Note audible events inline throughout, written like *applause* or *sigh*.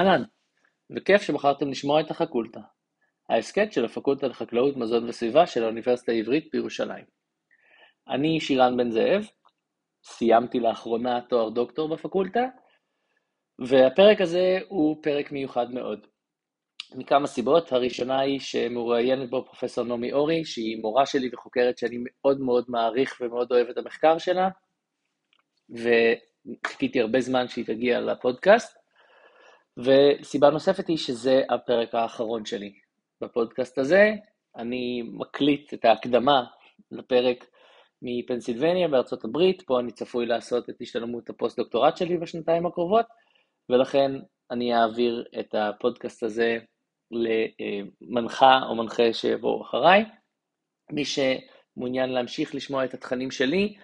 אהלן, וכיף שבחרתם לשמוע את החקולטה, ההסכת של הפקולטה לחקלאות, מזון וסביבה של האוניברסיטה העברית בירושלים. אני שירן בן זאב, סיימתי לאחרונה תואר דוקטור בפקולטה, והפרק הזה הוא פרק מיוחד מאוד. מכמה סיבות, הראשונה היא שמרואיינת בו פרופסור נעמי אורי, שהיא מורה שלי וחוקרת שאני מאוד מאוד מעריך ומאוד אוהב את המחקר שלה, וחיכיתי הרבה זמן שהיא תגיע לפודקאסט. וסיבה נוספת היא שזה הפרק האחרון שלי. בפודקאסט הזה אני מקליט את ההקדמה לפרק מפנסילבניה בארצות הברית, פה אני צפוי לעשות את השתלמות הפוסט-דוקטורט שלי בשנתיים הקרובות, ולכן אני אעביר את הפודקאסט הזה למנחה או מנחה שיבואו אחריי. מי שמעוניין להמשיך לשמוע את התכנים שלי,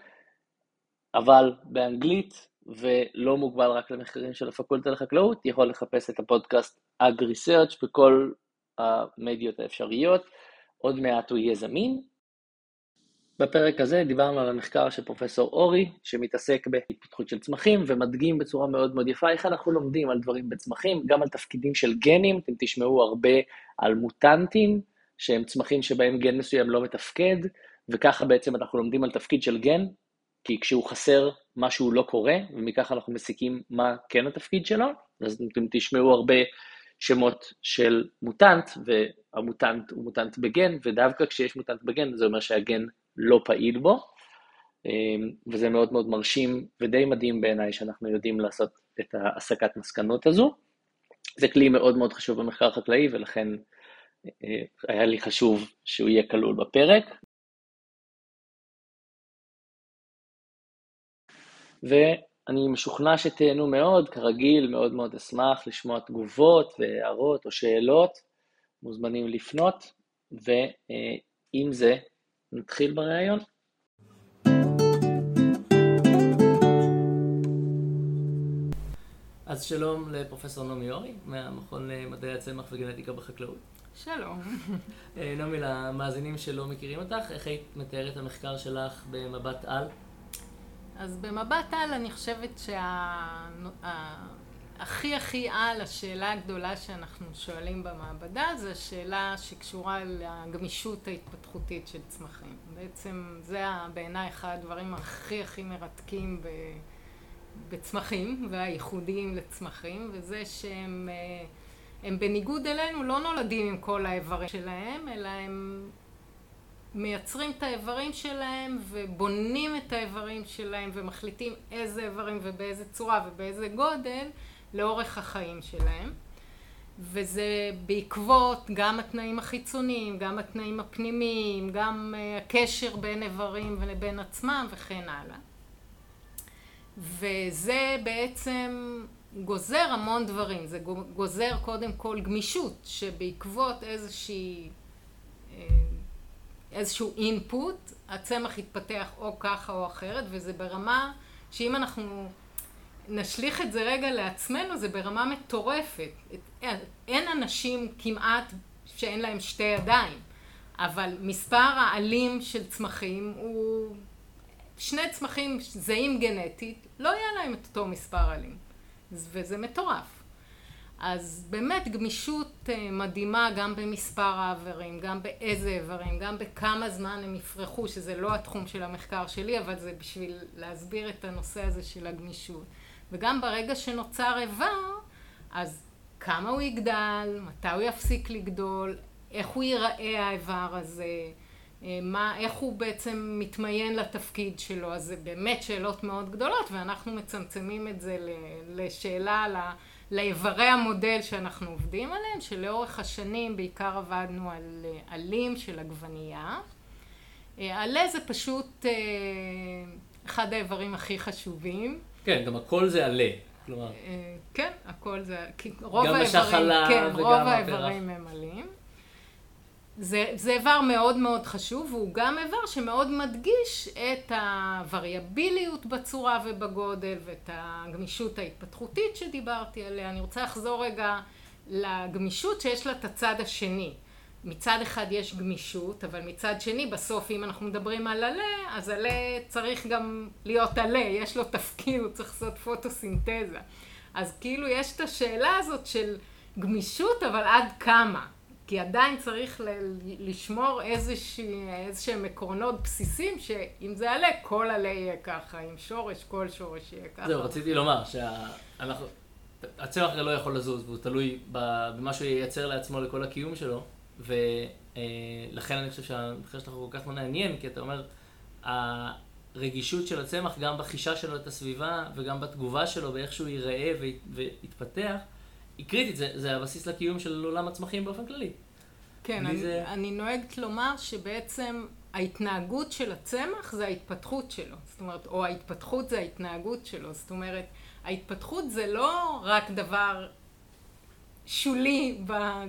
אבל באנגלית, ולא מוגבל רק למחקרים של הפקולטה לחקלאות, יכול לחפש את הפודקאסט אג ריסרצ' בכל המדיות האפשריות, עוד מעט הוא יהיה זמין. בפרק הזה דיברנו על המחקר של פרופסור אורי, שמתעסק בהתפתחות של צמחים ומדגים בצורה מאוד מאוד יפה. איך אנחנו לומדים על דברים בצמחים, גם על תפקידים של גנים, אתם תשמעו הרבה על מוטנטים, שהם צמחים שבהם גן מסוים לא מתפקד, וככה בעצם אנחנו לומדים על תפקיד של גן, כי כשהוא חסר משהו לא קורה, ומכך אנחנו מסיקים מה כן התפקיד שלו, אז אתם תשמעו הרבה שמות של מוטנט, והמוטנט הוא מוטנט בגן, ודווקא כשיש מוטנט בגן זה אומר שהגן לא פעיל בו, אמ, וזה מאוד מאוד מרשים ודי מדהים בעיניי שאנחנו יודעים לעשות את ההסקת מסקנות הזו. זה כלי מאוד מאוד חשוב במחקר החקלאי ולכן אה, היה לי חשוב שהוא יהיה כלול בפרק. ואני משוכנע שתהנו מאוד, כרגיל, מאוד מאוד אשמח לשמוע תגובות והערות או שאלות, מוזמנים לפנות, ועם זה נתחיל בריאיון. אז שלום לפרופסור נעמי אורי, מהמכון למדעי הצמח וגנטיקה בחקלאות. שלום. אה, נעמי, למאזינים שלא מכירים אותך, איך היית מתארת את המחקר שלך במבט על? אז במבט על אני חושבת שהכי שה... הכי על השאלה הגדולה שאנחנו שואלים במעבדה זה השאלה שקשורה לגמישות ההתפתחותית של צמחים. בעצם זה בעיניי אחד הדברים הכי הכי מרתקים ב... בצמחים והייחודיים לצמחים וזה שהם הם בניגוד אלינו לא נולדים עם כל האיברים שלהם אלא הם מייצרים את האיברים שלהם ובונים את האיברים שלהם ומחליטים איזה איברים ובאיזה צורה ובאיזה גודל לאורך החיים שלהם. וזה בעקבות גם התנאים החיצוניים, גם התנאים הפנימיים, גם אה, הקשר בין איברים ולבין עצמם וכן הלאה. וזה בעצם גוזר המון דברים, זה גוזר קודם כל גמישות שבעקבות איזושהי איזשהו אינפוט, הצמח יתפתח או ככה או אחרת, וזה ברמה שאם אנחנו נשליך את זה רגע לעצמנו, זה ברמה מטורפת. אין אנשים כמעט שאין להם שתי ידיים, אבל מספר העלים של צמחים הוא... שני צמחים זהים גנטית, לא יהיה להם את אותו מספר עלים. וזה מטורף. אז באמת גמישות אה, מדהימה גם במספר האיברים, גם באיזה איברים, גם בכמה זמן הם יפרחו, שזה לא התחום של המחקר שלי, אבל זה בשביל להסביר את הנושא הזה של הגמישות. וגם ברגע שנוצר איבר, אז כמה הוא יגדל, מתי הוא יפסיק לגדול, איך הוא ייראה האיבר הזה, אה, מה, איך הוא בעצם מתמיין לתפקיד שלו, אז זה באמת שאלות מאוד גדולות, ואנחנו מצמצמים את זה לשאלה על ה... לאיברי המודל שאנחנו עובדים עליהם, שלאורך השנים בעיקר עבדנו על עלים של עגבנייה. אה, עלה זה פשוט אה, אחד האיברים הכי חשובים. כן, גם הכל זה עלה. כלומר... אה, כן, הכל זה, רוב האיברים, כן, רוב האיברים הם עלים. זה, זה איבר מאוד מאוד חשוב, והוא גם איבר שמאוד מדגיש את הווריאביליות בצורה ובגודל ואת הגמישות ההתפתחותית שדיברתי עליה. אני רוצה לחזור רגע לגמישות שיש לה את הצד השני. מצד אחד יש גמישות, אבל מצד שני בסוף אם אנחנו מדברים על עלה, אז עלה צריך גם להיות עלה, יש לו תפקיד, הוא צריך לעשות פוטוסינתזה. אז כאילו יש את השאלה הזאת של גמישות, אבל עד כמה? כי עדיין צריך ל- לשמור איזה שהם עקרונות בסיסים, שאם זה עלה, כל עלה יהיה ככה, עם שורש, כל שורש יהיה ככה. זהו, רציתי לומר שהצמח הרי לא יכול לזוז, והוא תלוי במה שהוא ייצר לעצמו לכל הקיום שלו, ולכן אני חושב שהמחקר שלך הוא כל כך מעניין, כי אתה אומר, הרגישות של הצמח, גם בחישה שלו את הסביבה, וגם בתגובה שלו, ואיך שהוא ייראה ויתפתח, היא קריטית, זה, זה הבסיס לקיום של עולם הצמחים באופן כללי. כן, אני, זה... אני נוהגת לומר שבעצם ההתנהגות של הצמח זה ההתפתחות שלו. זאת אומרת, או ההתפתחות זה ההתנהגות שלו. זאת אומרת, ההתפתחות זה לא רק דבר שולי,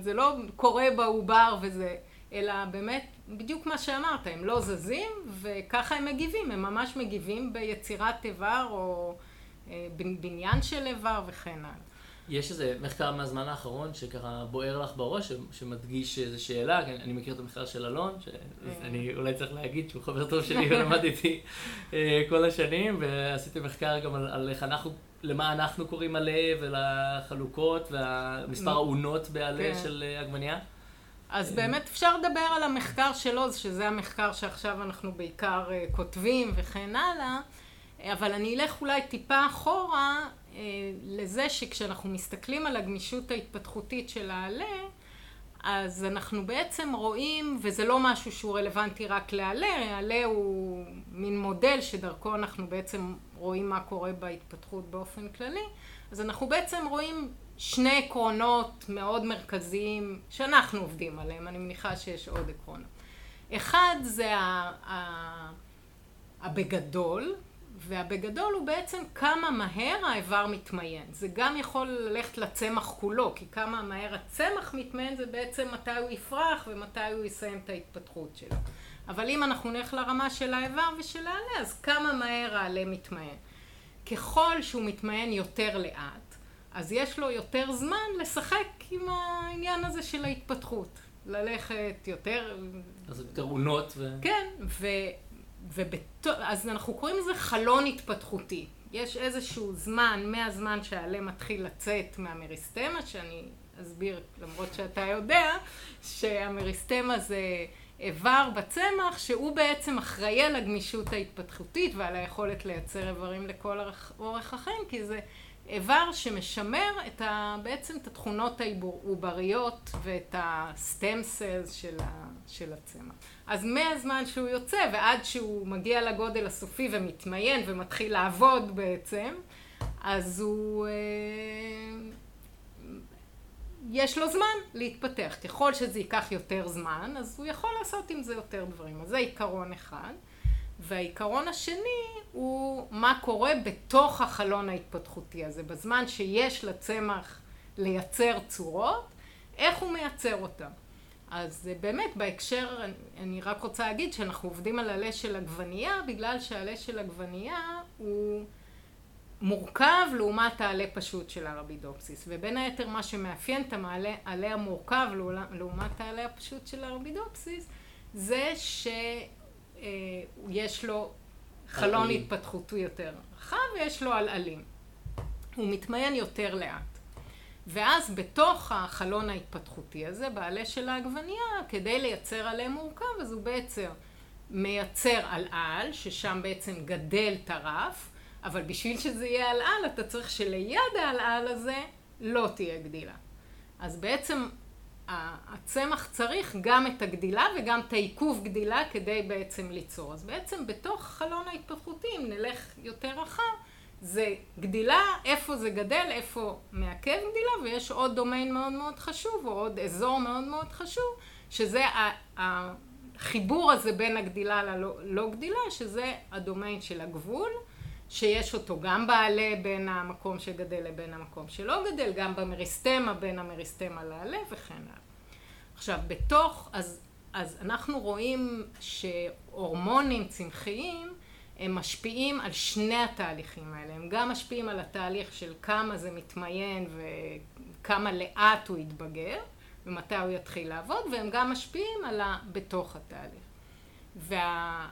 זה לא קורה בעובר וזה, אלא באמת בדיוק מה שאמרת, הם לא זזים וככה הם מגיבים, הם ממש מגיבים ביצירת איבר או אה, בניין של איבר וכן הלאה. יש איזה מחקר מהזמן האחרון שככה בוער לך בראש, שמדגיש איזו שאלה, אני מכיר את המחקר של אלון, שאני אולי צריך להגיד שהוא חבר טוב שלי ולמד איתי אה, כל השנים, ועשיתי מחקר גם על, על איך אנחנו, למה אנחנו קוראים עלה ולחלוקות, והמספר האונות בעלה כן. של אה, עגבנייה. אז באמת אפשר לדבר על המחקר שלו, שזה המחקר שעכשיו אנחנו בעיקר אה, כותבים וכן הלאה, אבל אני אלך אולי טיפה אחורה אה, לזה שכשאנחנו מסתכלים על הגמישות ההתפתחותית של העלה, אז אנחנו בעצם רואים, וזה לא משהו שהוא רלוונטי רק לעלה, העלה הוא מין מודל שדרכו אנחנו בעצם רואים מה קורה בהתפתחות באופן כללי, אז אנחנו בעצם רואים שני עקרונות מאוד מרכזיים שאנחנו עובדים עליהם, אני מניחה שיש עוד עקרונות. אחד זה הבגדול, והבגדול הוא בעצם כמה מהר האיבר מתמיין. זה גם יכול ללכת לצמח כולו, כי כמה מהר הצמח מתמיין זה בעצם מתי הוא יפרח ומתי הוא יסיים את ההתפתחות שלו. אבל אם אנחנו נלך לרמה של האיבר ושל העלה, אז כמה מהר העלה מתמיין. ככל שהוא מתמיין יותר לאט, אז יש לו יותר זמן לשחק עם העניין הזה של ההתפתחות. ללכת יותר... אז יותר עונות ו... כן, ו... ובת... אז אנחנו קוראים לזה חלון התפתחותי. יש איזשהו זמן, מהזמן שהעלה מתחיל לצאת מהמריסטמה, שאני אסביר, למרות שאתה יודע, שהמריסטמה זה איבר בצמח, שהוא בעצם אחראי על הגמישות ההתפתחותית ועל היכולת לייצר איברים לכל אורך החיים, כי זה איבר שמשמר את ה, בעצם את התכונות העובריות ואת הסטם סלס של, של הצמח. אז מהזמן שהוא יוצא ועד שהוא מגיע לגודל הסופי ומתמיין ומתחיל לעבוד בעצם, אז הוא... אה, יש לו זמן להתפתח. ככל שזה ייקח יותר זמן, אז הוא יכול לעשות עם זה יותר דברים. אז זה עיקרון אחד. והעיקרון השני הוא מה קורה בתוך החלון ההתפתחותי הזה, בזמן שיש לצמח לייצר צורות, איך הוא מייצר אותן. אז באמת בהקשר, אני רק רוצה להגיד שאנחנו עובדים על עלה של עגבנייה, בגלל שהעלה של עגבנייה הוא מורכב לעומת העלה פשוט של הרבידופסיס. ובין היתר מה שמאפיין את העלה המורכב לעומת העלה הפשוט של הרבידופסיס, זה ש... אה, לו חלון. התפתחותי יותר רחב ויש לו עלעלים. הוא מתמיין יותר לאט. ואז בתוך החלון ההתפתחותי הזה, בעלה של העגבנייה, כדי לייצר עלה מורכב, אז הוא בעצם מייצר עלעל, ששם בעצם גדל טרף, אבל בשביל שזה יהיה עלעל, אתה צריך שליד העלעל הזה לא תהיה גדילה. אז בעצם הצמח צריך גם את הגדילה וגם את העיכוב גדילה כדי בעצם ליצור. אז בעצם בתוך החלון ההתפתחותי, אם נלך יותר רחב, זה גדילה, איפה זה גדל, איפה מעכב גדילה, ויש עוד דומיין מאוד מאוד חשוב, או עוד אזור מאוד מאוד חשוב, שזה החיבור הזה בין הגדילה ללא לא גדילה, שזה הדומיין של הגבול, שיש אותו גם בעלה בין המקום שגדל לבין המקום שלא גדל, גם במריסטמה בין המריסטמה לעלה וכן הלאה. עכשיו, בתוך, אז, אז אנחנו רואים שהורמונים צמחיים הם משפיעים על שני התהליכים האלה. הם גם משפיעים על התהליך של כמה זה מתמיין וכמה לאט הוא יתבגר ומתי הוא יתחיל לעבוד, והם גם משפיעים על ה... בתוך התהליך. וה...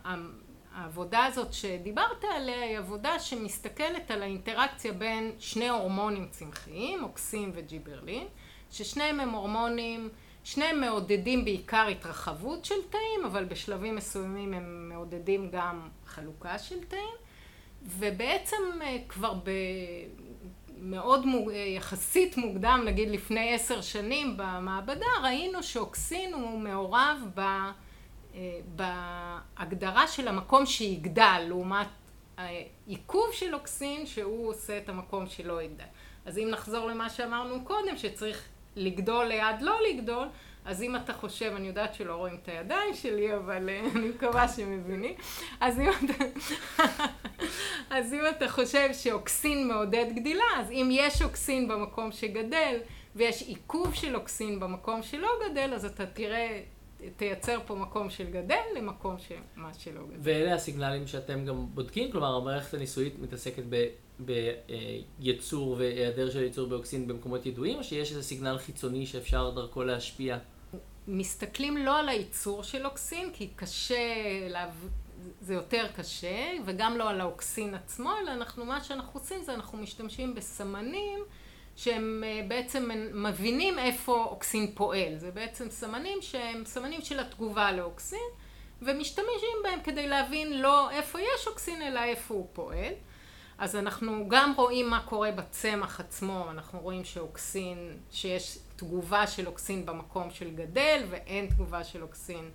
העבודה הזאת שדיברת עליה היא עבודה שמסתכלת על האינטראקציה בין שני הורמונים צמחיים, אוקסין וג'יברלין, ששניהם הם הורמונים, שניהם מעודדים בעיקר התרחבות של תאים, אבל בשלבים מסוימים הם מעודדים גם חלוקה של תאים, ובעצם אה, כבר במאוד יחסית מוקדם, נגיד לפני עשר שנים במעבדה, ראינו שאוקסין הוא מעורב ב... אה, בהגדרה של המקום שיגדל לעומת העיכוב של אוקסין שהוא עושה את המקום שלא יגדל. אז אם נחזור למה שאמרנו קודם שצריך לגדול ליד לא לגדול אז אם אתה חושב, אני יודעת שלא רואים את הידיים שלי, אבל אה, *laughs* אני מקווה שמבינים, אז אם אתה, *laughs* אז אם אתה חושב שאוקסין מעודד גדילה, אז אם יש אוקסין במקום שגדל, ויש עיכוב של אוקסין במקום שלא גדל, אז אתה תראה תייצר פה מקום של גדל למקום שמה שלא גדל. ואלה הסיגנלים שאתם גם בודקים? כלומר, המערכת הניסויית מתעסקת בייצור והיעדר של ייצור באוקסין במקומות ידועים, או שיש איזה סיגנל חיצוני שאפשר דרכו להשפיע? מסתכלים לא על הייצור של אוקסין, כי קשה, זה יותר קשה, וגם לא על האוקסין עצמו, אלא אנחנו, מה שאנחנו עושים זה אנחנו משתמשים בסמנים שהם אה, בעצם מבינים איפה אוקסין פועל. זה בעצם סמנים שהם סמנים של התגובה לאוקסין, ומשתמשים בהם כדי להבין לא איפה יש אוקסין, אלא איפה הוא פועל. אז אנחנו גם רואים מה קורה בצמח עצמו, אנחנו רואים שאוקסין, שיש תגובה של אוקסין במקום של גדל, ואין תגובה של אוקסין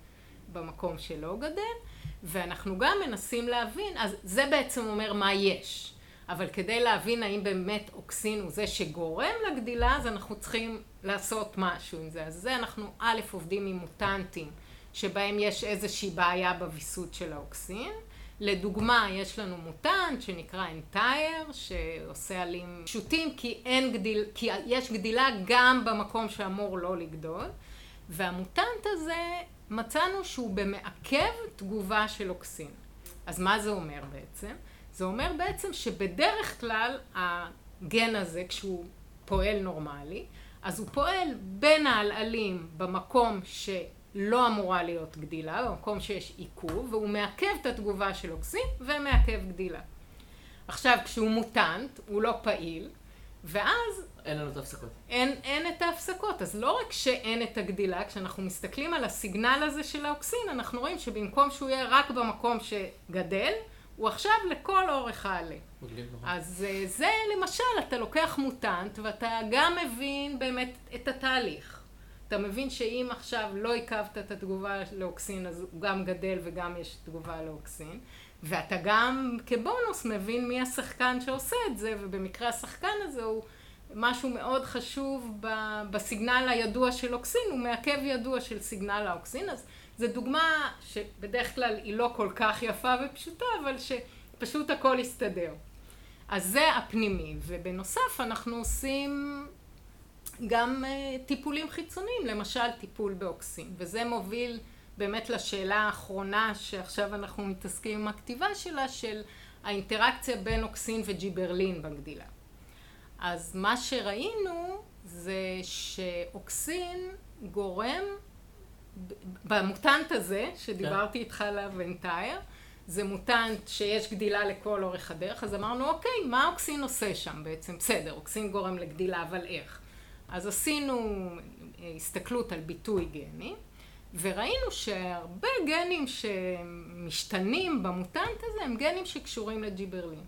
במקום שלא גדל, ואנחנו גם מנסים להבין, אז זה בעצם אומר מה יש. אבל כדי להבין האם באמת אוקסין הוא זה שגורם לגדילה, אז אנחנו צריכים לעשות משהו עם זה. אז זה אנחנו א', עובדים עם מוטנטים, שבהם יש איזושהי בעיה בוויסות של האוקסין. לדוגמה, יש לנו מוטנט שנקרא אנטייר, שעושה עלים פשוטים כי אין גדיל, כי יש גדילה גם במקום שאמור לא לגדול, והמוטנט הזה מצאנו שהוא במעכב תגובה של אוקסין. אז מה זה אומר בעצם? זה אומר בעצם שבדרך כלל הגן הזה, כשהוא פועל נורמלי, אז הוא פועל בין העלעלים במקום שלא אמורה להיות גדילה, במקום שיש עיכוב, והוא מעכב את התגובה של אוקסין ומעכב גדילה. עכשיו, כשהוא מוטנט, הוא לא פעיל, ואז... אין לנו את ההפסקות. אין, אין את ההפסקות. אז לא רק שאין את הגדילה, כשאנחנו מסתכלים על הסיגנל הזה של האוקסין, אנחנו רואים שבמקום שהוא יהיה רק במקום שגדל, הוא עכשיו לכל אורך העלה. אז אה, זה למשל, אתה לוקח מוטנט ואתה גם מבין באמת את התהליך. אתה מבין שאם עכשיו לא עיכבת את התגובה לאוקסין, אז הוא גם גדל וגם יש תגובה לאוקסין. ואתה גם כבונוס מבין מי השחקן שעושה את זה, ובמקרה השחקן הזה הוא משהו מאוד חשוב בסיגנל הידוע של אוקסין, הוא מעכב ידוע של סיגנל האוקסין, אז זו דוגמה שבדרך כלל היא לא כל כך יפה ופשוטה, אבל שפשוט הכל יסתדר. אז זה הפנימי, ובנוסף אנחנו עושים גם אה, טיפולים חיצוניים, למשל טיפול באוקסין, וזה מוביל באמת לשאלה האחרונה שעכשיו אנחנו מתעסקים עם הכתיבה שלה, של האינטראקציה בין אוקסין וג'יברלין בגדילה. אז מה שראינו זה שאוקסין גורם במוטנט הזה, שדיברתי איתך עליו אנטייר, זה מוטנט שיש גדילה לכל אורך הדרך, אז אמרנו, אוקיי, מה אוקסין עושה שם בעצם? בסדר, אוקסין גורם לגדילה, אבל איך? אז עשינו אה, הסתכלות על ביטוי גני, וראינו שהרבה גנים שמשתנים במוטנט הזה הם גנים שקשורים לג'יברלין.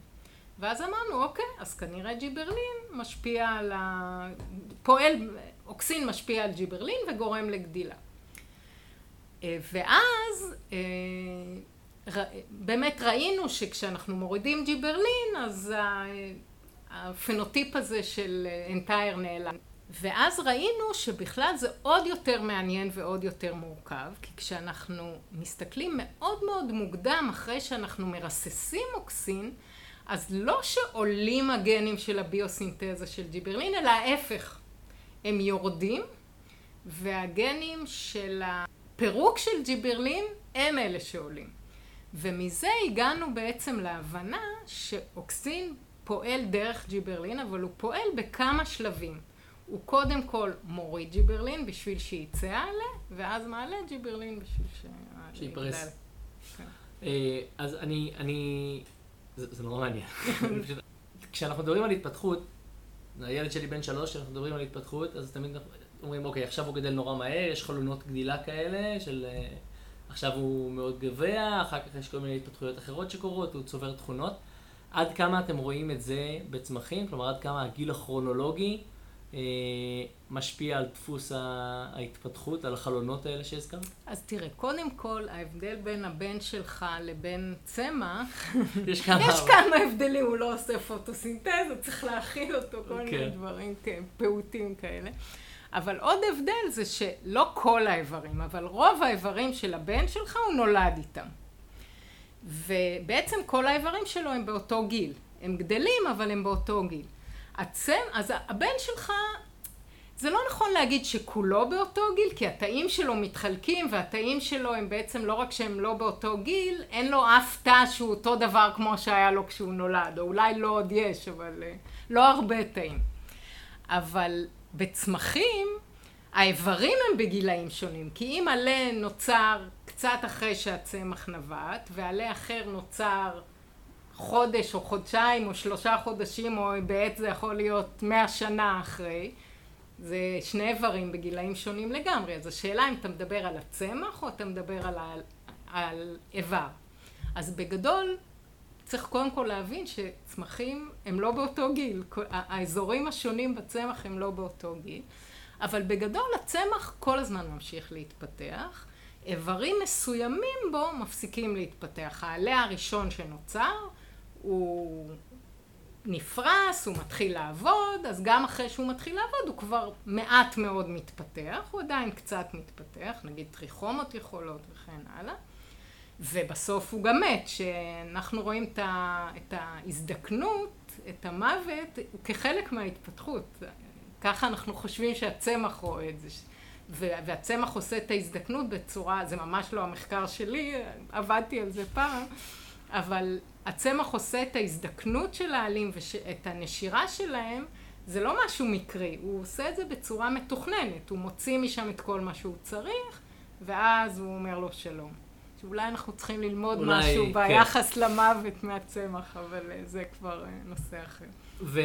ואז אמרנו, אוקיי, אז כנראה ג'יברלין משפיע על ה... פועל, אוקסין משפיע על ג'יברלין וגורם לגדילה. אה, ואז אה, באמת ראינו שכשאנחנו מורידים ג'יברלין אז הפנוטיפ הזה של אנטייר נעלם. ואז ראינו שבכלל זה עוד יותר מעניין ועוד יותר מורכב, כי כשאנחנו מסתכלים מאוד מאוד מוקדם אחרי שאנחנו מרססים אוקסין, אז לא שעולים הגנים של הביוסינתזה של ג'יברלין, אלא ההפך. הם יורדים, והגנים של הפירוק של ג'יברלין הם אלה שעולים. ומזה הגענו בעצם להבנה שאוקסין פועל דרך ג'יברלין, אבל הוא פועל בכמה שלבים. הוא קודם כל מוריד ג'יברלין בשביל שיצא עלה, ואז מעלה ג'יברלין בשביל ש... שיפרס. כן. אה, אז אני, אני, זה, זה נורא מעניין. *laughs* כשאנחנו מדברים על התפתחות, הילד שלי בן שלוש, כשאנחנו מדברים על התפתחות, אז תמיד אומרים, אוקיי, עכשיו הוא גדל נורא מהר, יש חלונות גדילה כאלה, של אה, עכשיו הוא מאוד גבוה, אחר כך יש כל מיני התפתחויות אחרות שקורות, הוא צובר תכונות. עד כמה אתם רואים את זה בצמחים? כלומר, עד כמה הגיל הכרונולוגי אה, משפיע על דפוס ההתפתחות, על החלונות האלה שהזכרת? אז תראה, קודם כל, ההבדל בין הבן שלך לבין צמח, *laughs* יש כמה... יש כמה הבדלים, הוא לא עושה פוטוסינתזה, צריך להכיל אותו, כל מיני כן. דברים כן, פעוטים כאלה. אבל עוד הבדל זה שלא כל האיברים, אבל רוב האיברים של הבן שלך הוא נולד איתם. ובעצם כל האיברים שלו הם באותו גיל. הם גדלים, אבל הם באותו גיל. הצם, אז הבן שלך, זה לא נכון להגיד שכולו באותו גיל, כי התאים שלו מתחלקים, והתאים שלו הם בעצם לא רק שהם לא באותו גיל, אין לו אף תא שהוא אותו דבר כמו שהיה לו כשהוא נולד, או אולי לא עוד יש, אבל אה, לא הרבה תאים. אבל בצמחים, האיברים הם בגילאים שונים, כי אם עלה נוצר קצת אחרי שהצמח נבט, ועלה אחר נוצר חודש או חודשיים או שלושה חודשים, או בעת זה יכול להיות מאה שנה אחרי, זה שני איברים בגילאים שונים לגמרי. אז השאלה אם אתה מדבר על הצמח או אתה מדבר על, ה... על איבר. אז בגדול, צריך קודם כל להבין שצמחים הם לא באותו גיל. האזורים השונים בצמח הם לא באותו גיל. אבל בגדול הצמח כל הזמן ממשיך להתפתח. איברים מסוימים בו מפסיקים להתפתח. העלה הראשון שנוצר הוא נפרס, הוא מתחיל לעבוד, אז גם אחרי שהוא מתחיל לעבוד הוא כבר מעט מאוד מתפתח, הוא עדיין קצת מתפתח, נגיד טריכומות יכולות וכן הלאה. ובסוף הוא גם מת, שאנחנו רואים את ההזדקנות, את המוות, כחלק מההתפתחות. ככה אנחנו חושבים שהצמח רואה את זה. והצמח עושה את ההזדקנות בצורה, זה ממש לא המחקר שלי, עבדתי על זה פעם, אבל הצמח עושה את ההזדקנות של העלים ואת הנשירה שלהם, זה לא משהו מקרי, הוא עושה את זה בצורה מתוכננת, הוא מוציא משם את כל מה שהוא צריך, ואז הוא אומר לו שלום. שאולי אנחנו צריכים ללמוד אולי, משהו כן. ביחס למוות מהצמח, אבל זה כבר נושא אחר. ו...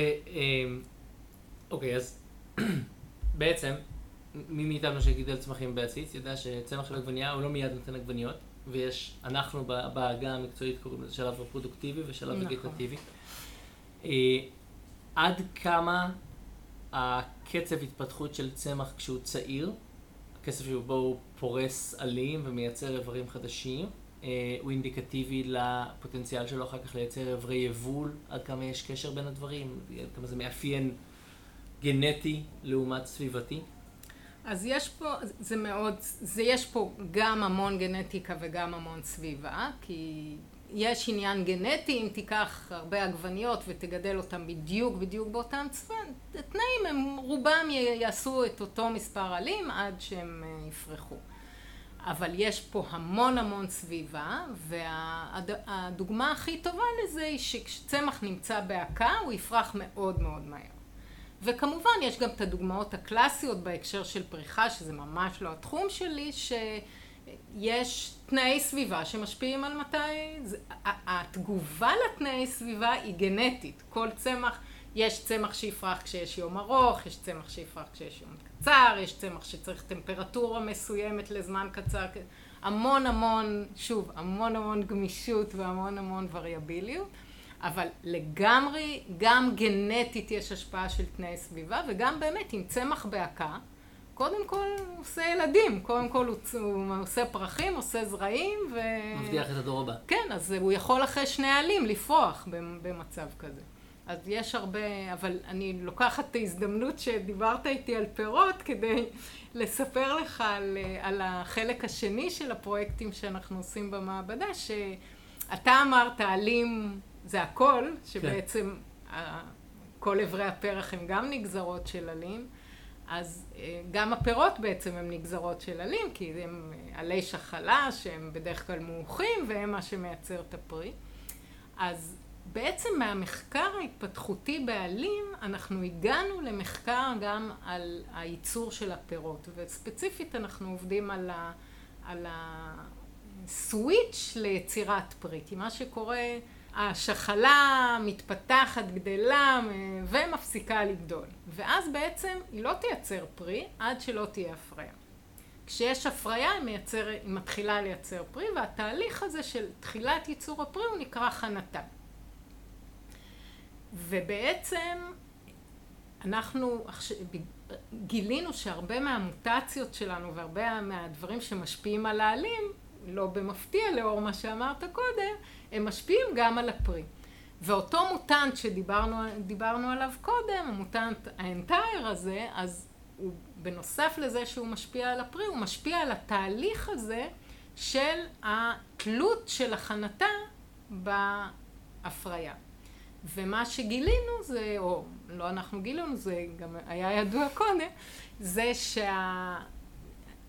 אוקיי, אז *clears throat* בעצם, מי מאיתנו שגידל צמחים בעציץ, יודע שצמח של עגבנייה הוא לא מיד נותן עגבניות, ויש, אנחנו בעגה המקצועית קוראים לזה שלב רפרודוקטיבי ושלב נכון. וגיטטיבי. עד כמה הקצב התפתחות של צמח כשהוא צעיר, הקצב שבו הוא פורס עלים ומייצר איברים חדשים, הוא אינדיקטיבי לפוטנציאל שלו אחר כך לייצר איברי יבול, עד כמה יש קשר בין הדברים, עד כמה זה מאפיין גנטי לעומת סביבתי? אז יש פה, זה מאוד, זה יש פה גם המון גנטיקה וגם המון סביבה, כי יש עניין גנטי, אם תיקח הרבה עגבניות ותגדל אותם בדיוק בדיוק באותם תנאים, הם רובם יעשו את אותו מספר עלים עד שהם יפרחו. אבל יש פה המון המון סביבה, והדוגמה הכי טובה לזה היא שכשצמח נמצא בהקה הוא יפרח מאוד מאוד מהר. וכמובן יש גם את הדוגמאות הקלאסיות בהקשר של פריחה, שזה ממש לא התחום שלי, שיש תנאי סביבה שמשפיעים על מתי... התגובה לתנאי סביבה היא גנטית. כל צמח, יש צמח שיפרח כשיש יום ארוך, יש צמח שיפרח כשיש יום קצר, יש צמח שצריך טמפרטורה מסוימת לזמן קצר. המון המון, שוב, המון המון גמישות והמון המון וריאביליות. אבל לגמרי, גם גנטית יש השפעה של תנאי סביבה, וגם באמת עם צמח בהקה, קודם כל הוא עושה ילדים, קודם כל הוא, הוא עושה פרחים, עושה זרעים, ו... מבטיח את הדור הבא. כן, אז הוא יכול אחרי שני עלים לפרוח במצב כזה. אז יש הרבה, אבל אני לוקחת את ההזדמנות שדיברת איתי על פירות כדי לספר לך על, על החלק השני של הפרויקטים שאנחנו עושים במעבדה, שאתה אמרת עלים זה הכל, שבעצם כן. כל אברי הפרח הם גם נגזרות של עלים, אז גם הפירות בעצם הם נגזרות של עלים, כי הם עלי שחלה שהם בדרך כלל מורחים והם מה שמייצר את הפרי. אז בעצם מהמחקר ההתפתחותי בעלים אנחנו הגענו למחקר גם על הייצור של הפירות, וספציפית אנחנו עובדים על, ה, על סוויץ' ליצירת פרי. כי מה שקורה, השחלה מתפתחת, גדלה ומפסיקה לגדול. ואז בעצם היא לא תייצר פרי עד שלא תהיה הפריה. כשיש הפריה היא, מייצר, היא מתחילה לייצר פרי, והתהליך הזה של תחילת ייצור הפרי הוא נקרא חנתה. ובעצם אנחנו גילינו שהרבה מהמוטציות שלנו והרבה מהדברים שמשפיעים על העלים, לא במפתיע לאור מה שאמרת קודם, הם משפיעים גם על הפרי. ואותו מוטנט שדיברנו עליו קודם, המוטנט האנטייר הזה, אז הוא בנוסף לזה שהוא משפיע על הפרי, הוא משפיע על התהליך הזה של התלות של הכנתה בהפריה. ומה שגילינו זה, או לא אנחנו גילינו, זה גם היה ידוע קודם, זה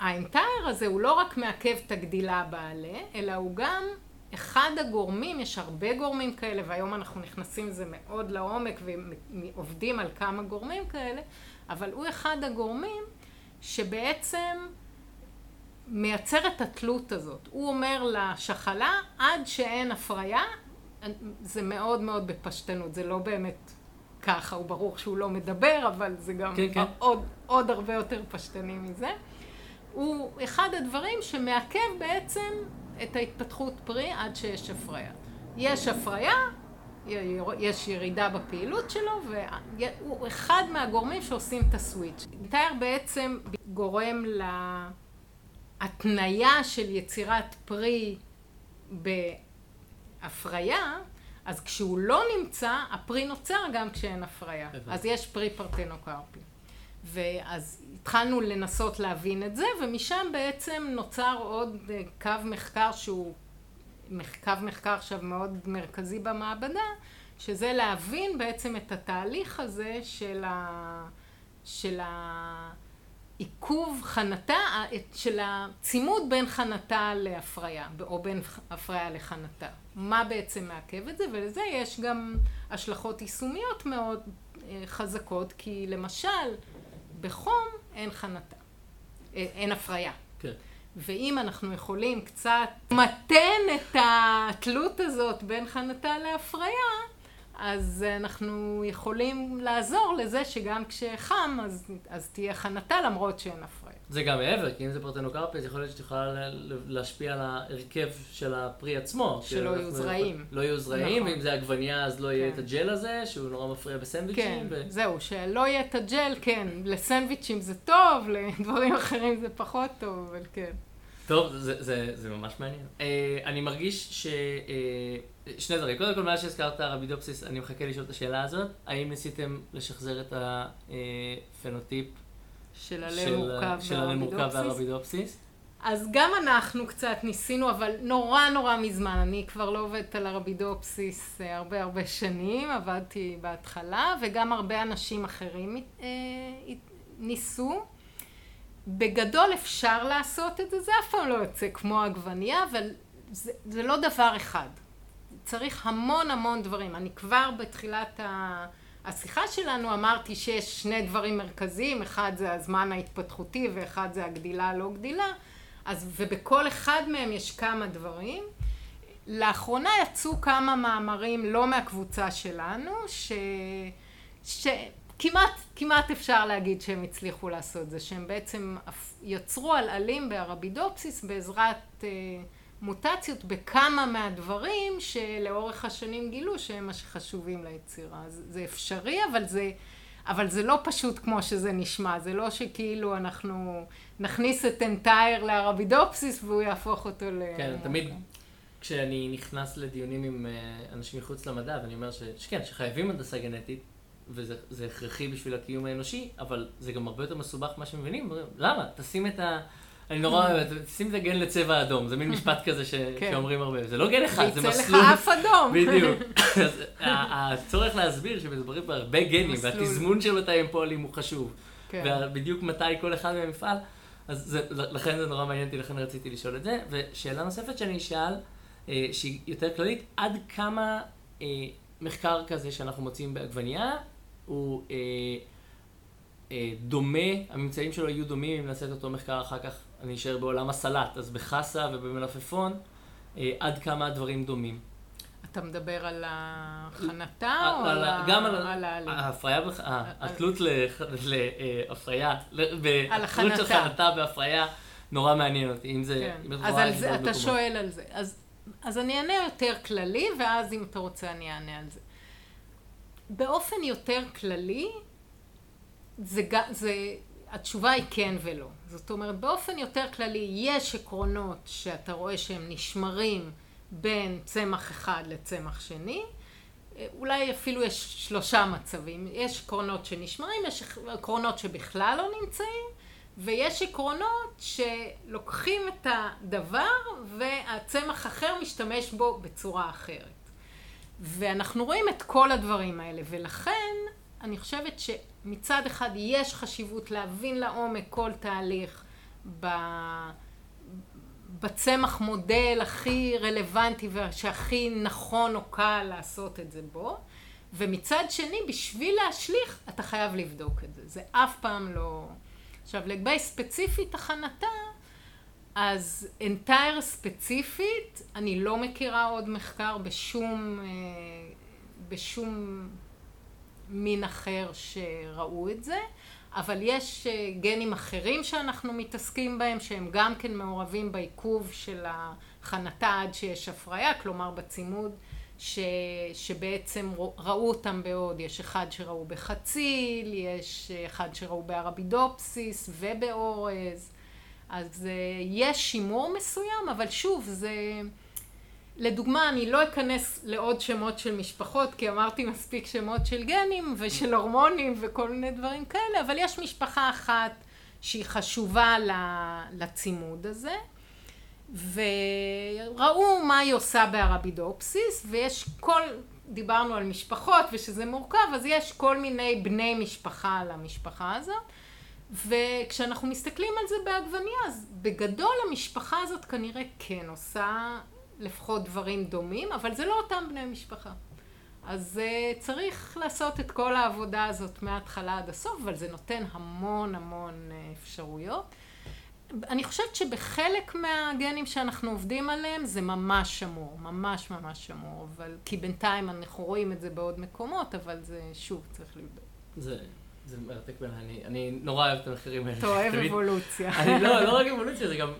שהאנטייר הזה הוא לא רק מעכב את הגדילה בעלה, אלא הוא גם אחד הגורמים, יש הרבה גורמים כאלה, והיום אנחנו נכנסים לזה מאוד לעומק ועובדים על כמה גורמים כאלה, אבל הוא אחד הגורמים שבעצם מייצר את התלות הזאת. הוא אומר לשחלה, עד שאין הפריה, זה מאוד מאוד בפשטנות, זה לא באמת ככה, הוא ברור שהוא לא מדבר, אבל זה גם כן, כן. עוד, עוד הרבה יותר פשטני מזה. הוא אחד הדברים שמעכב בעצם את ההתפתחות פרי עד שיש הפריה. יש הפריה, יש ירידה בפעילות שלו, והוא אחד מהגורמים שעושים את הסוויץ'. תאר בעצם גורם להתניה של יצירת פרי בהפריה, אז כשהוא לא נמצא, הפרי נוצר גם כשאין הפריה. אז יש פרי פרטנוקרפי. ואז התחלנו לנסות להבין את זה, ומשם בעצם נוצר עוד אה, קו מחקר שהוא קו מחקר עכשיו מאוד מרכזי במעבדה, שזה להבין בעצם את התהליך הזה של, ה... של העיכוב חנתה, של הצימוד בין חנתה להפריה, או בין הפריה לחנתה. מה בעצם מעכב את זה, ולזה יש גם השלכות יישומיות מאוד אה, חזקות, כי למשל בחום אין חנתה, אה, אין הפריה. כן. ואם אנחנו יכולים קצת למתן את התלות הזאת בין חנתה להפריה, אז אנחנו יכולים לעזור לזה שגם כשחם אז, אז תהיה חנתה למרות שאין הפריה. זה גם מעבר, כי אם זה פרטנוקרפי, אז יכול להיות שאת יכולה להשפיע על ההרכב של הפרי עצמו. שלא יהיו זרעים. לא יהיו זרעים, נכון. ואם זה עגבנייה אז לא יהיה כן. את הג'ל הזה, שהוא נורא מפריע בסנדוויצ'ים. כן, ו... זהו, שלא יהיה את הג'ל, כן, לסנדוויצ'ים זה טוב, לדברים אחרים זה פחות טוב, אבל כן. טוב, זה, זה, זה ממש מעניין. Uh, אני מרגיש ש... שני דברים. קודם כל, מאז שהזכרת רבידופסיס, אני מחכה לשאול את השאלה הזאת. האם ניסיתם לשחזר את הפנוטיפ של הלב מורכב והרבידופסיס? אז גם אנחנו קצת ניסינו, אבל נורא נורא מזמן. אני כבר לא עובדת על הרבידופסיס אה, הרבה הרבה שנים, עבדתי בהתחלה, וגם הרבה אנשים אחרים אה, ניסו. בגדול אפשר לעשות את זה, זה אף פעם לא יוצא כמו עגבנייה, אבל זה, זה לא דבר אחד. צריך המון המון דברים. אני כבר בתחילת השיחה שלנו אמרתי שיש שני דברים מרכזיים, אחד זה הזמן ההתפתחותי ואחד זה הגדילה לא גדילה, אז, ובכל אחד מהם יש כמה דברים. לאחרונה יצאו כמה מאמרים לא מהקבוצה שלנו, ש... ש... כמעט, אפשר להגיד שהם הצליחו לעשות זה, שהם בעצם יצרו עלעלים בארבידופסיס בעזרת אה, מוטציות בכמה מהדברים שלאורך השנים גילו שהם מה שחשובים ליצירה. זה, אפשרי, אבל זה, אבל זה לא פשוט כמו שזה נשמע, זה לא שכאילו אנחנו נכניס את אנטייר לארבידופסיס והוא יהפוך אותו ל... כן, תמיד כשאני נכנס לדיונים עם אה, אנשים מחוץ למדע, ואני אומר ש... שכן, שחייבים הנדסה גנטית, וזה הכרחי בשביל הקיום האנושי, אבל זה גם הרבה יותר מסובך ממה שמבינים. למה? תשים את ה... אני נורא אוהבת, שים את הגן לצבע אדום, זה מין *laughs* משפט כזה. כן. שאומרים הרבה, זה לא גן אחד, זה מסלול. ויצא לך אף אדום. בדיוק. *laughs* הצורך להסביר שמדברים בהרבה גנים, והתזמון של מתי הם פועלים הוא חשוב. כן. ובדיוק מתי כל אחד מהם יפעל, אז זה, לכן זה נורא מעניין אותי, לכן רציתי לשאול את זה. ושאלה נוספת שאני אשאל, אה, שהיא יותר כללית, עד כמה אה, מחקר כזה שאנחנו מוצאים בעגבנייה, הוא אה, אה, דומה, הממצאים שלו יהיו דומים אם נעשה את אותו מחקר אחר כך, אני אשאר בעולם הסלט, אז בחסה ובמלפפון, אה, עד כמה הדברים דומים. אתה מדבר על ההכנתה או על, על, גם על, העלים? ההפריה, בח- ה- התלות להפריה, התלות של הכנתה. חנתה והפריה, נורא מעניין אותי, אם זה, כן. אז אתה. שואל על זה. אז, אני אענה יותר כללי, ואז אם אתה רוצה אני אענה על זה. באופן יותר כללי, זה, זה, התשובה היא כן ולא. זאת אומרת, באופן יותר כללי, יש עקרונות שאתה רואה שהם נשמרים בין צמח אחד לצמח שני. אולי אפילו יש שלושה מצבים. יש עקרונות שנשמרים, יש עקרונות שבכלל לא נמצאים, ויש עקרונות שלוקחים את הדבר והצמח אחר משתמש בו בצורה אחרת. ואנחנו רואים את כל הדברים האלה, ולכן אני חושבת שמצד אחד יש חשיבות להבין לעומק כל תהליך ב- בצמח מודל הכי רלוונטי ושהכי נכון או קל לעשות את זה בו, ומצד שני, בשביל להשליך, אתה חייב לבדוק את זה. זה אף פעם לא... עכשיו, לגבי ספציפית הכנתה, אז אנטייר ספציפית, אני לא מכירה עוד מחקר בשום, אה, בשום מין אחר שראו את זה, אבל יש אה, גנים אחרים שאנחנו מתעסקים בהם, שהם גם כן מעורבים בעיכוב של הכנתה עד שיש הפריה, כלומר בצימוד, ש, שבעצם ראו אותם בעוד, יש אחד שראו בחציל, יש אחד שראו בארבידופסיס ובאורז, אז אה, יש שימור מסוים, אבל שוב, זה... לדוגמה, אני לא אכנס לעוד שמות של משפחות, כי אמרתי מספיק שמות של גנים ושל הורמונים וכל מיני דברים כאלה, אבל יש משפחה אחת שהיא חשובה לצימוד הזה, וראו מה היא עושה בארבידופסיס, ויש כל, דיברנו על משפחות ושזה מורכב, אז יש כל מיני בני משפחה למשפחה הזאת. וכשאנחנו מסתכלים על זה בעגבניה, אז בגדול המשפחה הזאת כנראה כן עושה לפחות דברים דומים, אבל זה לא אותם בני משפחה. אז uh, צריך לעשות את כל העבודה הזאת מההתחלה עד הסוף, אבל זה נותן המון המון uh, אפשרויות. אני חושבת שבחלק מהגנים שאנחנו עובדים עליהם זה ממש שמור, ממש ממש שמור, אבל כי בינתיים אנחנו רואים את זה בעוד מקומות, אבל זה שוב צריך לבדוק. זה, זה מרתק בעיניי, אני, אני נורא אוהב את המחקרים האלה. אתה אוהב אבולוציה. אני לא, לא רק אבולוציה, זה גם,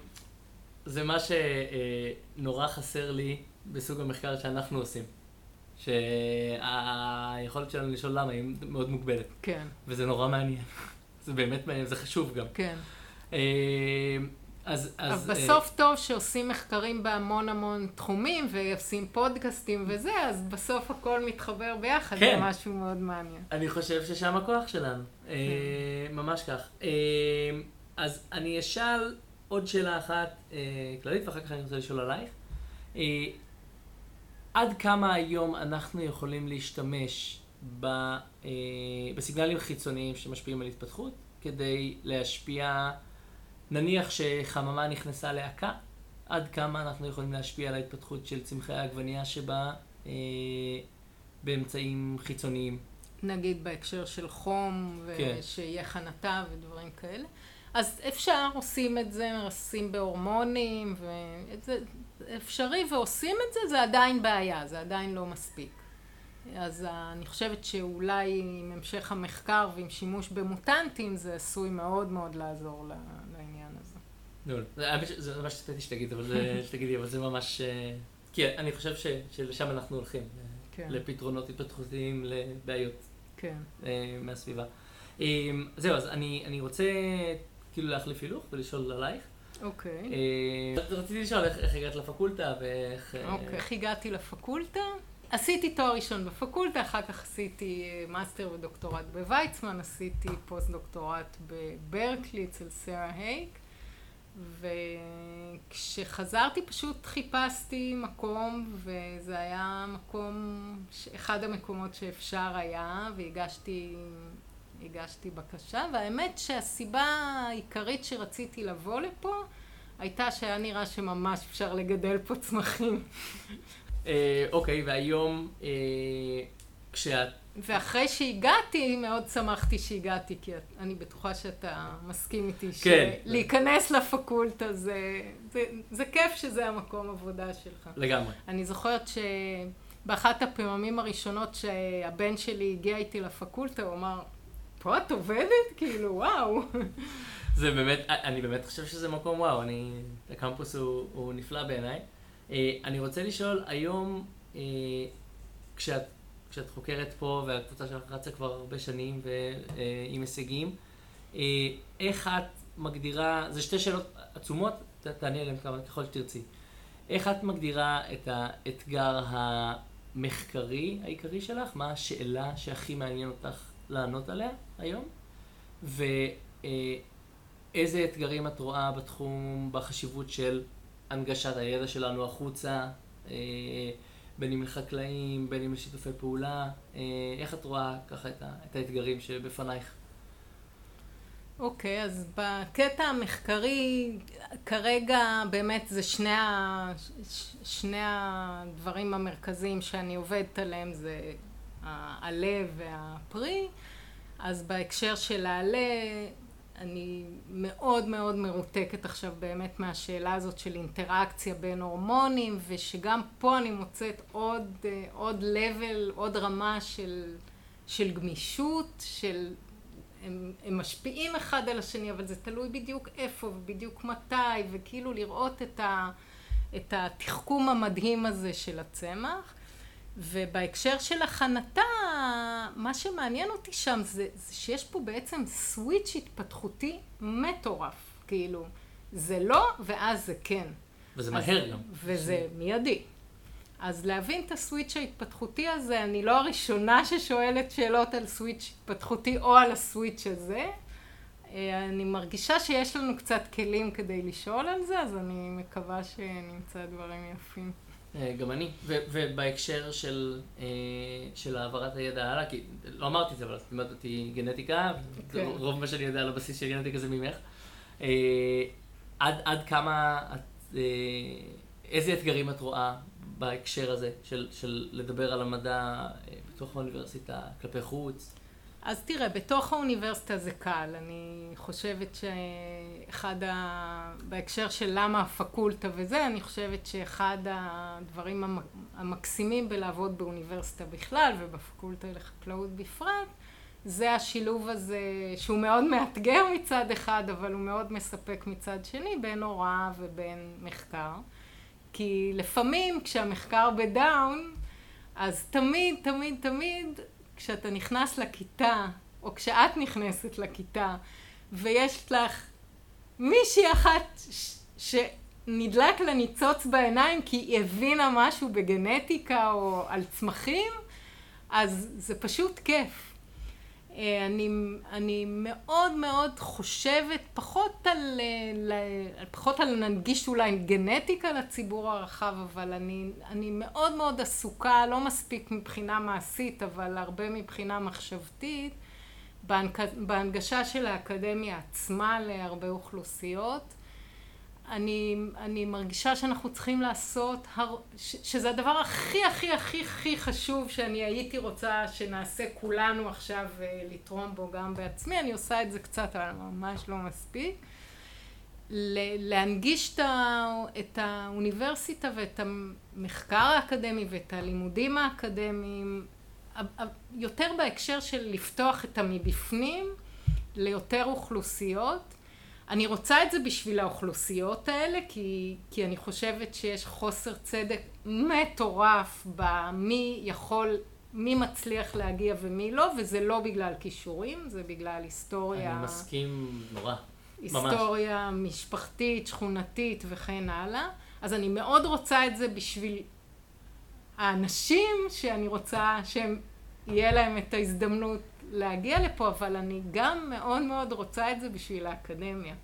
זה מה שנורא חסר לי בסוג המחקר שאנחנו עושים. שהיכולת שלנו לשאול למה היא מאוד מוגבלת, כן, וזה נורא מעניין. *laughs* זה באמת מעניין, זה חשוב גם. כן. אה, אז, אז... אה, בסוף טוב שעושים מחקרים בהמון המון תחומים ועושים פודקאסטים וזה, אז בסוף הכל מתחבר ביחד, זה כן. משהו מאוד מעניין. אני חושב ששם הכוח שלנו, אה, ממש כך. אה, אז אני אשאל עוד שאלה אחת אה, כללית, ואחר כך אני רוצה לשאול עלייך. אה, עד כמה היום אנחנו יכולים להשתמש ב, אה, בסיגנלים חיצוניים שמשפיעים על התפתחות, כדי להשפיע, נניח שחממה נכנסה להקה, עד כמה אנחנו יכולים להשפיע על ההתפתחות של צמחי העגבנייה שבה אה, באמצעים חיצוניים. נגיד בהקשר של חום, כן. ושיהיה חנתה ודברים כאלה. אז אפשר, עושים את זה, עושים בהורמונים, וזה אפשרי ועושים את זה, זה עדיין בעיה, זה עדיין לא מספיק. אז אני חושבת שאולי עם המשך המחקר ועם שימוש במוטנטים, זה עשוי מאוד מאוד לעזור לעניין הזה. זה האמת ש- זה מה שציפיתי שתגיד, אבל זה, *laughs* שתגידי, אבל זה ממש... אה, כי אני חושב ש, שלשם אנחנו הולכים, אה, כן, לפתרונות התפתחותיים לבעיות כן. אה, מהסביבה. זהו, אז אני, אני רוצה כאילו להחליף הילוך ולשאול עלייך. אוקיי. אה, רציתי לשאול איך, הגעת לפקולטה ואיך... אה, אוקיי. איך הגעתי לפקולטה? עשיתי תואר ראשון בפקולטה, אחר כך עשיתי אה, מאסטר ודוקטורט בוויצמן, עשיתי פוסט דוקטורט בברקלי אצל סרה הייק, וכשחזרתי פשוט חיפשתי מקום, וזה היה מקום, אחד המקומות שאפשר היה, והגשתי הגשתי בקשה, והאמת שהסיבה העיקרית שרציתי לבוא לפה הייתה שהיה נראה שממש אפשר לגדל פה צמחים. אה, אוקיי, והיום, אה, כשאת ואחרי שהגעתי, מאוד שמחתי שהגעתי, כי אני בטוחה שאתה מסכים איתי, כן. שלהיכנס לפקולטה זה, זה, זה כיף שזה המקום עבודה שלך. לגמרי. אני זוכרת שבאחת הפעמים הראשונות שהבן שלי הגיע איתי לפקולטה, הוא אמר, פה את עובדת? כאילו, וואו. זה באמת, אני באמת חושב שזה מקום וואו, אני, הקמפוס הוא, הוא נפלא בעיניי. אה, אני רוצה לשאול, היום, אה, כשאת, כשאת חוקרת פה, והקבוצה שלך רצה כבר הרבה שנים ועם הישגים, אה, איך את מגדירה, זה שתי שאלות עצומות, תעני עליהן ככל שתרצי. איך את מגדירה את האתגר המחקרי העיקרי שלך? מה השאלה שהכי מעניין אותך לענות עליה היום? ואיזה אתגרים את רואה בתחום, בחשיבות של הנגשת הידע שלנו החוצה, אה, בין אם לחקלאים, בין אם לשיתופי פעולה, אה, איך את רואה ככה את האתגרים שבפנייך? אוקיי, okay, אז בקטע המחקרי, כרגע באמת זה שני, ה... שני הדברים המרכזיים שאני עובדת עליהם, זה העלה והפרי. אז בהקשר של העלה, אני מאוד מאוד מרותקת עכשיו באמת מהשאלה הזאת של אינטראקציה בין הורמונים, ושגם פה אני מוצאת עוד, עוד level, עוד רמה של, של גמישות, של... הם, הם משפיעים אחד על השני, אבל זה תלוי בדיוק איפה ובדיוק מתי, וכאילו לראות את, ה, את התחכום המדהים הזה של הצמח. ובהקשר של הכנתה, מה שמעניין אותי שם זה, זה שיש פה בעצם סוויץ' התפתחותי מטורף, כאילו, זה לא ואז זה כן. וזה מהר גם. וזה מיידי. אז להבין את הסוויץ' ההתפתחותי הזה, אני לא הראשונה ששואלת שאלות על סוויץ' התפתחותי או על הסוויץ' הזה. אה, אני מרגישה שיש לנו קצת כלים כדי לשאול על זה, אז אני מקווה שנמצא דברים יפים. אה, גם אני, ובהקשר של, אה, של העברת הידע הלאה, כי לא אמרתי את זה, אבל את לימדת אותי גנטיקה, okay. כן. רוב מה שאני יודע על הבסיס של גנטיקה זה ממך. אה, עד, עד כמה, את, איזה אתגרים את רואה בהקשר הזה של, של לדבר על המדע בתוך האוניברסיטה, כלפי חוץ? אז תראה, בתוך האוניברסיטה זה קל. אני חושבת שאחד ה... בהקשר של למה הפקולטה וזה, אני חושבת שאחד הדברים המקסימים בלעבוד באוניברסיטה בכלל ובפקולטה לחקלאות בפרט, זה השילוב הזה שהוא מאוד מאתגר מצד אחד, אבל הוא מאוד מספק מצד שני, בין הוראה ובין מחקר. כי לפעמים כשהמחקר בדאון, אז תמיד, תמיד, תמיד כשאתה נכנס לכיתה, או כשאת נכנסת לכיתה, ויש לך מישהי אחת שנדלק לה ניצוץ בעיניים כי היא הבינה משהו בגנטיקה או על צמחים, אז זה פשוט כיף. אה, אני, אני מאוד מאוד חושבת פחות על, אה, פחות על להנגיש אולי גנטיקה לציבור הרחב, אבל אני, אני מאוד מאוד עסוקה, לא מספיק מבחינה מעשית, אבל הרבה מבחינה מחשבתית, בהנגשה של האקדמיה עצמה להרבה אוכלוסיות. אני, אני מרגישה שאנחנו צריכים לעשות, הר... ש, שזה הדבר הכי הכי הכי הכי חשוב שאני הייתי רוצה שנעשה כולנו עכשיו לתרום בו גם בעצמי, אני עושה את זה קצת, אבל ממש לא מספיק. להנגיש את האוניברסיטה ואת המחקר האקדמי ואת הלימודים האקדמיים, יותר בהקשר של לפתוח את המבפנים ליותר אוכלוסיות. אני רוצה את זה בשביל האוכלוסיות האלה, כי, כי אני חושבת שיש חוסר צדק מטורף במי יכול, מי מצליח להגיע ומי לא, וזה לא בגלל כישורים, זה בגלל היסטוריה... אני מסכים נורא. היסטוריה ממש. משפחתית, שכונתית וכן הלאה. אז אני מאוד רוצה את זה בשביל האנשים שאני רוצה שהם, יהיה להם את ההזדמנות להגיע לפה, אבל אני גם מאוד מאוד רוצה את זה בשביל האקדמיה.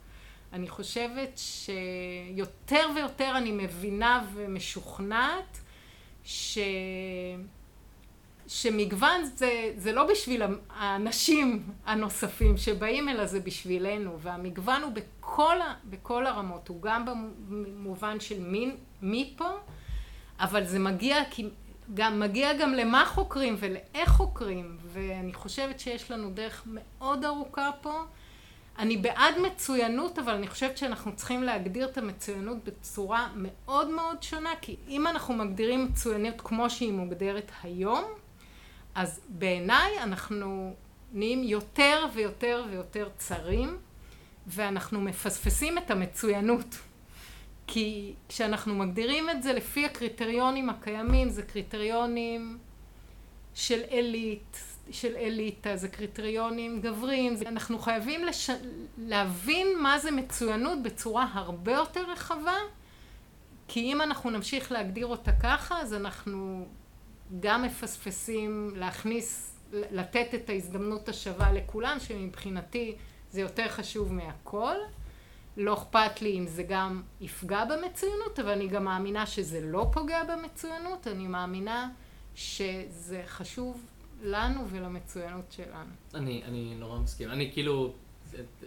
אני חושבת שיותר ויותר אני מבינה ומשוכנעת ש... שמגוון זה, זה לא בשביל האנשים הנוספים שבאים, אלא זה בשבילנו, והמגוון הוא בכל, בכל הרמות, הוא גם במובן של מי, מי פה, אבל זה מגיע גם מגיע גם למה חוקרים ולאיך חוקרים, ואני חושבת שיש לנו דרך מאוד ארוכה פה. אני בעד מצוינות, אבל אני חושבת שאנחנו צריכים להגדיר את המצוינות בצורה מאוד מאוד שונה, כי אם אנחנו מגדירים מצוינות כמו שהיא מוגדרת היום, אז בעיניי אנחנו נהיים יותר ויותר ויותר צרים, ואנחנו מפספסים את המצוינות. כי כשאנחנו מגדירים את זה לפי הקריטריונים הקיימים, זה קריטריונים של עילית, של אליטה, זה קריטריונים גבריים, אנחנו חייבים לש... להבין מה זה מצוינות בצורה הרבה יותר רחבה, כי אם אנחנו נמשיך להגדיר אותה ככה, אז אנחנו גם מפספסים להכניס, לתת את ההזדמנות השווה לכולם, שמבחינתי זה יותר חשוב מהכל. לא אכפת לי אם זה גם יפגע במצוינות, אבל אני גם מאמינה שזה לא פוגע במצוינות, אני מאמינה שזה חשוב לנו ולמצוינות שלנו. אני, אני נורא מסכים. אני כאילו,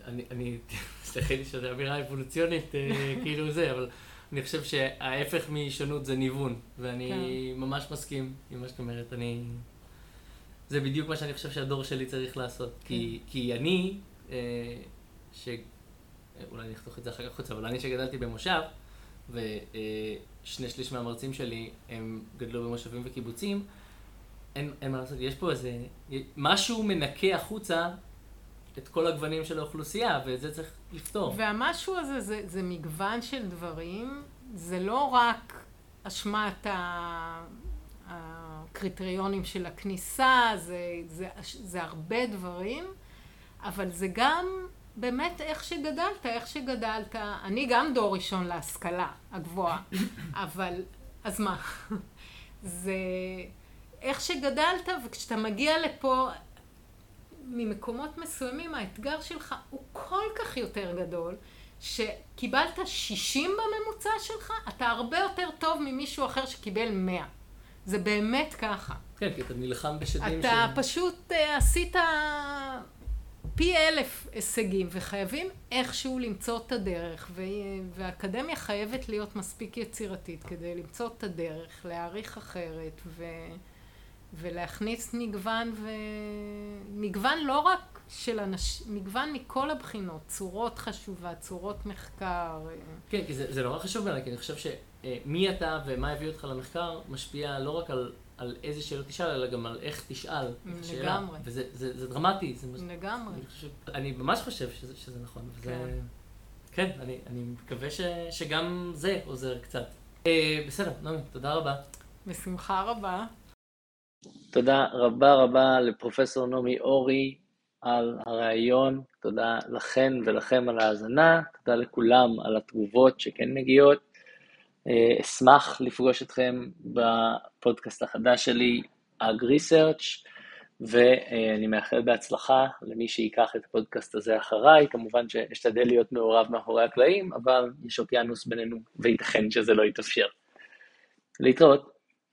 אני, אני, סליחה לי שזו אמירה אבולוציונית, אה, *laughs* כאילו זה, אבל אני חושב שההפך משונות זה ניוון, ואני כן. ממש מסכים עם מה שאת אומרת. אני... זה בדיוק מה שאני חושב שהדור שלי צריך לעשות. כן. כי, כי אני, אה, ש... אולי אני אחתוך את זה אחר כך חוצה, אבל אני שגדלתי במושב, ושני שליש מהמרצים שלי הם גדלו במושבים וקיבוצים, אין, אין מה לעשות, יש פה איזה, משהו מנקה החוצה את כל הגוונים של האוכלוסייה, ואת זה צריך לפתור. והמשהו הזה זה, זה מגוון של דברים, זה לא רק אשמת הקריטריונים של הכניסה, זה, זה, זה הרבה דברים, אבל זה גם באמת איך שגדלת, איך שגדלת. אני גם דור ראשון להשכלה הגבוהה, *laughs* אבל אז מה? *laughs* זה איך שגדלת, וכשאתה מגיע לפה ממקומות מסוימים, האתגר שלך הוא כל כך יותר גדול, שקיבלת 60 בממוצע שלך, אתה הרבה יותר טוב ממישהו אחר שקיבל 100. זה באמת ככה. כן, כי אתה נלחם בשדים אתה ש... פשוט uh, עשית פי אלף הישגים, וחייבים איכשהו למצוא את הדרך, והאקדמיה חייבת להיות מספיק יצירתית כדי למצוא את הדרך, להעריך אחרת, ו... ולהכניס מגוון, ו... מגוון לא רק של אנשים, מגוון מכל הבחינות, צורות חשובה, צורות מחקר. כן, כי זה, נורא חשוב בעיניי, כי אני חושב שמי אתה ומה הביא אותך למחקר משפיע לא רק על, על איזה שאלות תשאל, אלא גם על איך תשאל את השאלה. לגמרי. וזה זה, זה דרמטי. זה לגמרי. אני, חושב, אני ממש חושב שזה, שזה נכון. וזה, כן. כן, אני, אני מקווה ש, שגם זה עוזר קצת. אה, בסדר, נעמי, תודה רבה. בשמחה רבה. תודה רבה רבה לפרופסור נעמי אורי על הראיון, תודה לכן ולכם על ההאזנה, תודה לכולם על התגובות שכן מגיעות. אה, אשמח לפגוש אתכם בפודקאסט החדש שלי, אג ריסרצ' ואני מאחל בהצלחה למי שייקח את הפודקאסט הזה אחריי, כמובן שאשתדל להיות מעורב מאחורי הקלעים, אבל יש אוקיינוס בינינו וייתכן שזה לא יתאפשר. להתראות.